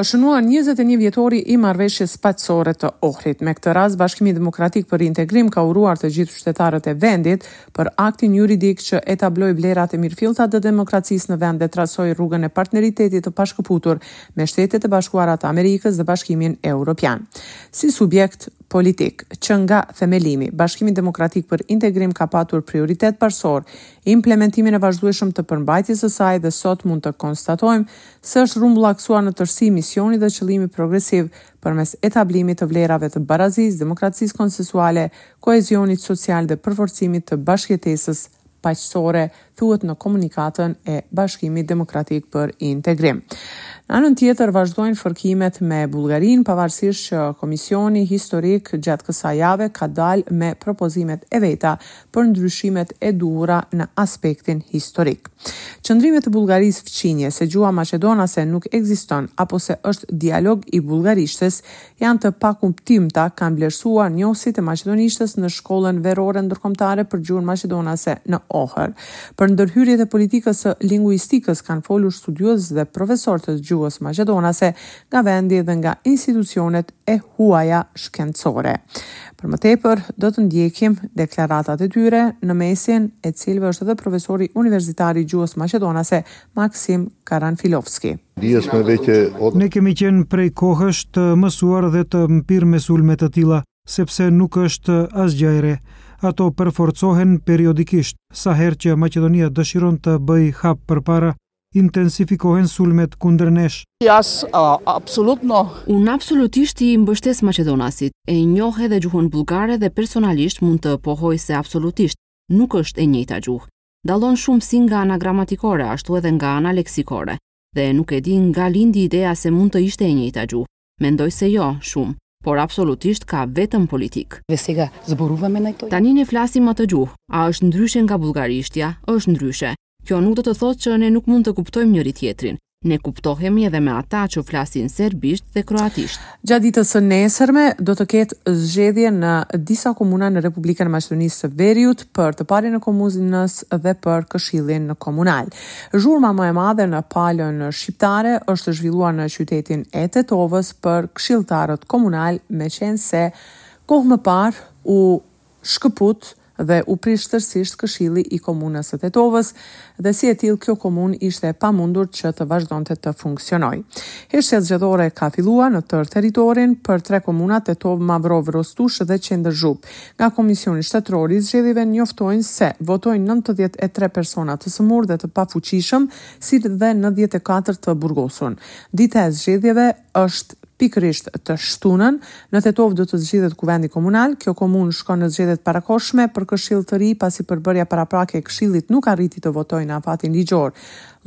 Është shënuar njëzet e një vjetori i marrëveshjes paqësore të Ohrit. Me këtë rast, Bashkimi Demokratik për Integrim ka uruar të gjithë qytetarët e vendit për aktin juridik që etabloi vlerat e mirëfillta të demokracisë në vend dhe trasoi rrugën e partneritetit të pashkëputur me Shtetet e Bashkuara të Amerikës dhe Bashkimin Europian. Si subjekt politik, që nga themelimi, Bashkimi Demokratik për Integrim ka patur prioritet parësor implementimin e vazhdueshëm të përmbajtjes së saj dhe sot mund të konstatojmë se është rrumbullakësuar në tërësi misioni dhe qëllimi progresiv përmes etablimit të vlerave të barazisë, demokracisë konsensuale, koezionit social dhe përforcimit të bashkëjetesës paqësore, thuhet në komunikatën e Bashkimit Demokratik për Integrim. Në anën tjetër, vazhdojnë fërkimet me Bullgarinë, pavarësisht që Komisioni Historik gjatë kësaj jave ka dalë me propozimet e veta për ndryshimet e duhura në aspektin historik. Qëndrimet e Bullgarisë fqinje se gjuha maqedonase nuk ekziston apo se është dialog i bullgarishtes janë të pakuptimta, kanë vlerësuar njohësit e maqedonishtes në Shkollën Verore Ndërkombëtare për Gjuhën Maqedonase në Ohër. Për ndërhyrjet e politikës së linguistikës kanë folur studiues dhe profesorë të gjuhës maqedonase nga vendi dhe nga institucionet e huaja shkencore. Për më tepër, do të ndjekim deklaratat e tyre, në mesin e cilëve është edhe profesori universitar i gjuhës maqedonase Maksim Karanfilovski. Dijes me vete o. Ne kemi qenë prej kohësh të mësuar dhe të mpirë me sulme të tilla, sepse nuk është asgjë e re. Ato përforcohen periodikisht, sa herë që Maqedonia dëshiron të bëjë hap përpara, intensifikohen sulmet kundër nesh. Jas absolutno. Unë absolutisht i mbështes maqedonasit, e njoh edhe gjuhën bullgare dhe personalisht mund të pohoj se absolutisht nuk është e njëjta gjuhë. dallon shumë si nga ana gramatikore ashtu edhe nga ana leksikore, dhe nuk e di nga lindi ideja se mund të ishte e njëjta gjuhë. Mendoj se jo, shumë, por absolutisht ka vetëm politikë. Tani ne flasim atë gjuhë, a është ndryshe nga bullgarishtja? Është ndryshe. Kjo nuk do të thotë që ne nuk mund të kuptojmë njëri-tjetrin. Ne kuptohemi edhe me ata që flasin serbisht dhe kroatisht. Gjatë ditës së nesërme do të ketë zgjedhje në disa komuna në Republikën e Maqedonisë së Veriut për të parin e komunës dhe për këshillin komunal. Zhurma më e madhe në palën shqiptare është zhvilluar në qytetin e Tetovës për këshilltarët komunal, meqenëse kohë më parë u shkëput dhe u prish tërësisht Këshilli i Komunës së Tetovës dhe si e tillë kjo komunë ishte e pamundur që të vazhdonte të funksionojë. Heshtja zgjedhore ka filluar në tërë territorin për tre komunat Tetovë, Mavrovë-Rostush dhe Qendër Zhupë. Nga Komisioni Shtetëror i Zgjedhjeve njoftojnë se votojnë nëntëdhjetë e tre persona të sëmurë dhe të pafuqishëm si dhe nëdhjetë e katër të burgosur. Dita e zgjedhjeve është pikërisht të shtunën. Në Tetovë do të zgjidhet Kuvendi Komunal. Kjo komunë shkon në zgjedhje të parakohshme për këshill të ri, pasi përbërja paraprake e këshillit nuk arriti të votojë në afatin ligjor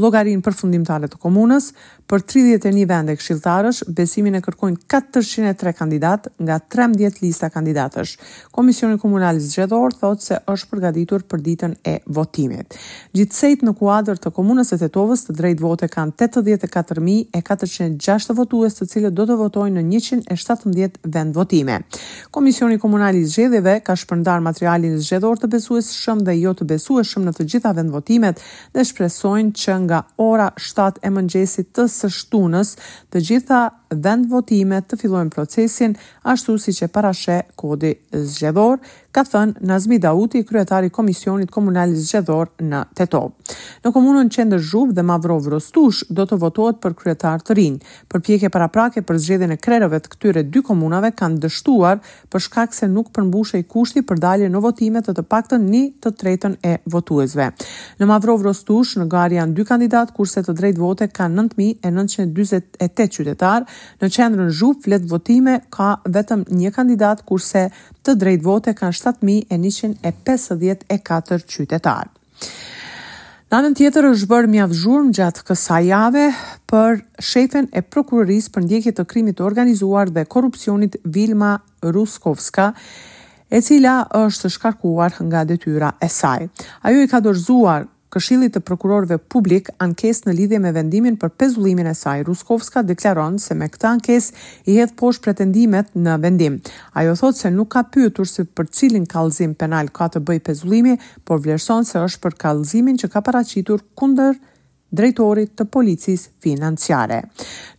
llogarinë përfundimtare të komunës. Për tridhjetë e një vende këshilltarësh, besimin e kërkojnë katërqind e tre kandidatë nga trembëdhjetë lista kandidatësh. Komisioni Komunal Zgjedhor thotë se është përgatitur për ditën e votimit. Gjithsejt në kuadër të Komunës së Tetovës të drejtë vote kanë tetëdhjetë e katër mijë e katërqind e gjashtë votues të cilët do të votojnë në njëqind e shtatëmbëdhjetë vendvotime. Komisioni Komunal i Zgjedhjeve ka shpërndarë materialin zgjedhor të besueshëm dhe jo të besueshëm në të gjitha vendvotimet dhe shpresojnë që nga ora shtatë e mëngjesit të së shtunës të gjitha vendvotimet të fillojnë procesin ashtu siç e parasheh Kodi Zgjedhor, ka thënë Nazmi Dauti, kryetar i Komisionit Komunal Zgjedhor në Tetovë. Në komunën Qendër Zhupë dhe Mavrovë-Rostush do të votohet për kryetarë të rinj. Përpjekje paraprake për zgjedhjen e krerëve të këtyre dy komunave kanë dështuar për shkak se nuk përmbushej kushti për dalje në votime të të paktën një të tretën e votuesve. Në Mavrovë-Rostush, në garë janë dy kandidatë, kurse të drejtë vote kanë nëntë mijë e nëntëqind e dyzet e tetë qytetarë, në qendrën Zhupë fletëvotime ka vetëm një kandidat, kurse të drejtë vote kanë shtatë mijë e njëqind e pesëdhjetë e katër qytetarë. Në anën tjetër është bërë mjaft zhurmë gjatë kësaj jave për shefen e prokurorisë për ndjekje të krimit të organizuar dhe korrupsionit Vilma Ruskovska, e cila është shkarkuar nga detyra e saj. Ajo i ka dorëzuar Këshillit të Prokurorëve Publikë ankesë në lidhje me vendimin për pezullimin e saj. Ruskovska deklaron se me këtë ankesë i hedh poshtë pretendimet në vendim. Ajo thotë se nuk ka pyetur se për cilin kallëzim penal ka të bëjë pezullimi, por vlerëson se është për kallëzimin që ka paraqitur kundër drejtorit të Policisë Financiare.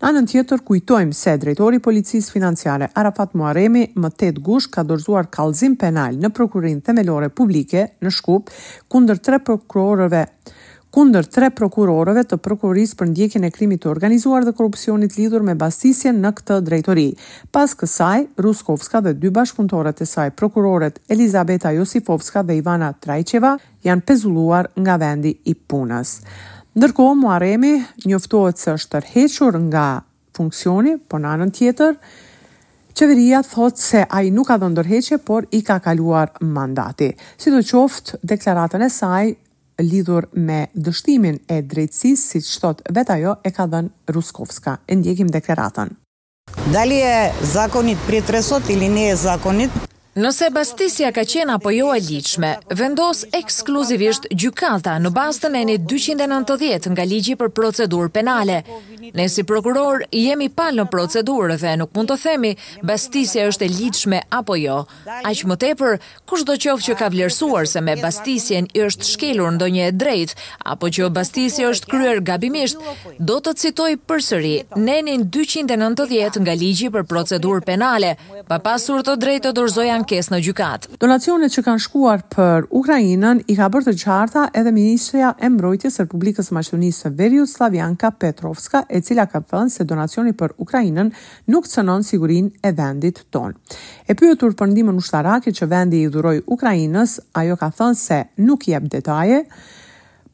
Në anën tjetër, kujtojmë se drejtori i Policisë Financiare, Arafat Muaremi, më tetë gusht ka dorëzuar kallëzim penal në Prokurorinë Themelore Publike në Shkup kundër tre prokurorëve kundër tre prokurorëve të Prokurorisë për Ndjekjen e Krimit të Organizuar dhe Korrupsionit lidhur me bastisjen në këtë drejtori. Pas kësaj, Ruskovska dhe dy bashkëpunëtoret e saj, prokuroret Elizabeta Josifovska dhe Ivana Trajçeva, janë pezulluar nga vendi i punës. Ndërkohë, Muharremi njoftohet se është tërhequr nga funksioni, por në anën tjetër, Qeveria thotë se ai nuk ka dhënë dorëheqje, por i ka kaluar mandati. Sidoqoftë, deklaratën e saj lidhur me dështimin e drejtësisë, siç thotë vetë ajo, e ka dhënë Ruskovska. E ndjekim deklaratën. Dali e zakonit pretresot ili ne e zakonit. Nëse bastisja ka qenë apo jo e ligjshme, vendos ekskluzivisht gjykata në bazë të nenit dyqind e nëntëdhjetë nga Ligji për Procedurë Penale. Ne si prokurorë jemi palë në procedurë dhe nuk mund të themi bastisja është e ligjshme apo jo. Aq më tepër, kushdo qoftë që ka vlerësuar se me bastisjen i është shkelur ndonjë e drejtë, apo që bastisja është kryer gabimisht, do të citoj përsëri nenin dyqind e nëntëdhjetë nga Ligji për Procedurë Penale, ka pasur të drejtë të dorëzojë ankesë në gjykatë. Donacionet që kanë shkuar për Ukrainën i ka bërë të qarta edhe ministrja e Mbrojtjes së Republikës së Maqedonisë së Veriut, Slavjanka Petrovska, e cila ka thënë se donacioni për Ukrainën nuk cënon sigurinë e vendit tonë. E pyetur për ndihmën ushtarake që vendi i dhuroi Ukrainës, ajo ka thënë se nuk jep detaje,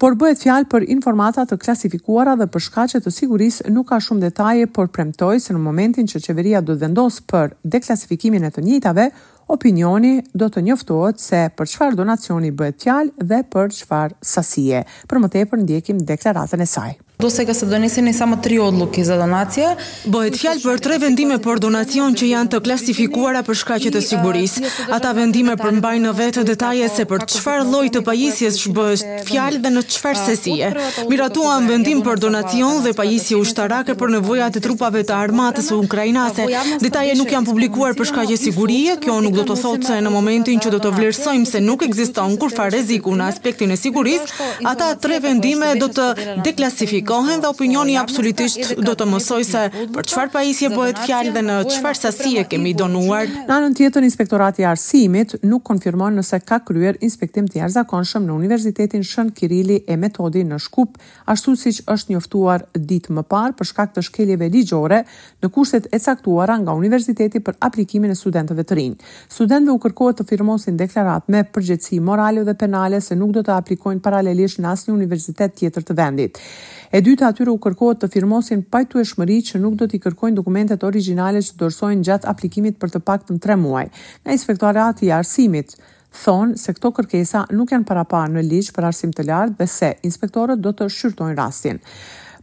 por bëhet fjalë për informata të klasifikuara dhe për shkaqe të sigurisë nuk ka shumë detaje, por premtoi se në momentin që qeveria do të vendosë për deklasifikimin e të njëjtave, Opinioni do të njoftohet se për çfarë donacioni bëhet fjalë dhe për çfarë sasie. Për më tepër ndjekim deklaratën e saj. Dosega se doneseni samo tri odluki za donacija. Bëhet fjalë për tre vendime për donacion që janë të klasifikuara për shkaqe të sigurisë. Ata vendime përmbajnë në vete detaje se për çfarë lloj të pajisjesh bëhet. fjalë dhe në çfarë sasie. Miratuam vendim për donacion dhe pajisje ushtarake për nevojat e trupave të armatës ukrainase. Detaje nuk janë publikuar për shkaqe sigurie, kjo nuk do të thotë se në momentin që do të vlerësojmë se nuk ekziston kurrfarë rreziku në aspektin e sigurisë, ata tre vendime do të deklasifikohen dhe opinioni absolutisht do të mësojë se për çfarë pajisje bëhet fjalë dhe në çfarë sasie kemi donuar. Në anën tjetër, Inspektorati i Arsimit nuk konfirmon nëse ka kryer inspektim të jashtëzakonshëm në Universitetin Shën Kirili e Metodi në Shkup, ashtu siç është njoftuar ditë më parë për shkak të shkeljeve ligjore në kushtet e caktuara nga Universiteti për aplikimin e studentëve të rinj. Studentëve u kërkohet të firmosin deklaratë me përgjegjësi morale dhe penale se nuk do të aplikojnë paralelisht në asnjë universitet tjetër të vendit. E dyta, atyre u kërkohet të firmosin pajtueshmëri që nuk do t'i kërkojnë dokumentet origjinale që dorëzojnë gjatë aplikimit për të paktën tre muaj, nga Inspektorati i Arsimit, thonë se këto kërkesa nuk janë paraparë në ligj për arsim të lartë dhe se inspektorët do të shqyrtojnë rastin.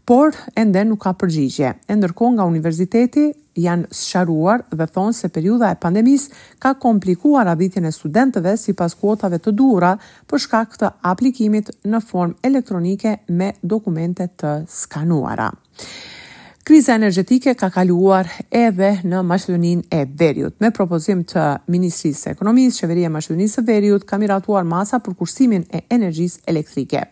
Por, ende nuk ka përgjigje. E ndërkohë nga universiteti janë sqaruar dhe thonë se periudha e pandemisë ka komplikuar radhitjen e studentëve sipas kuotave të duhura për shkak të aplikimit në formë elektronike me dokumente të skanuara. Kriza energjetike ka kaluar edhe në Maqedoninë e Veriut. Me propozim të Ministrisë së Ekonomisë, Qeveria e Maqedonisë së Veriut ka miratuar masa për kursimin e energjisë elektrike.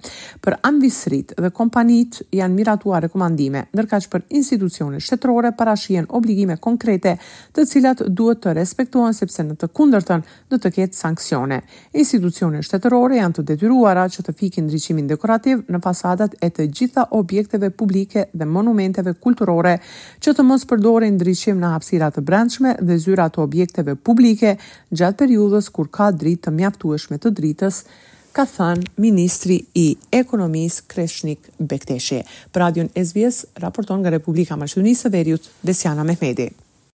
Për amvisëritë dhe kompanitë janë miratuar rekomandime, ndërkaq për institucionet shtetërore parashihen obligime konkrete, të cilat duhet të respektohen sepse në të kundërtën do të ketë sanksione. Institucionet shtetërore janë të detyruara që të fikin ndriçimin dekorativ në fasadat e të gjitha objekteve publike dhe monumenteve kulturore, që të mos përdorin ndriçim në hapësira të brendshme dhe zyra të objekteve publike gjatë periudhës kur ka dritë të mjaftueshme të dritës, ka thënë ministri i Ekonomisë Kreshnik Bekteshi. Për Radion SBS raporton nga Republika e Maqedonisë së Veriut, Besiana Mehmeti.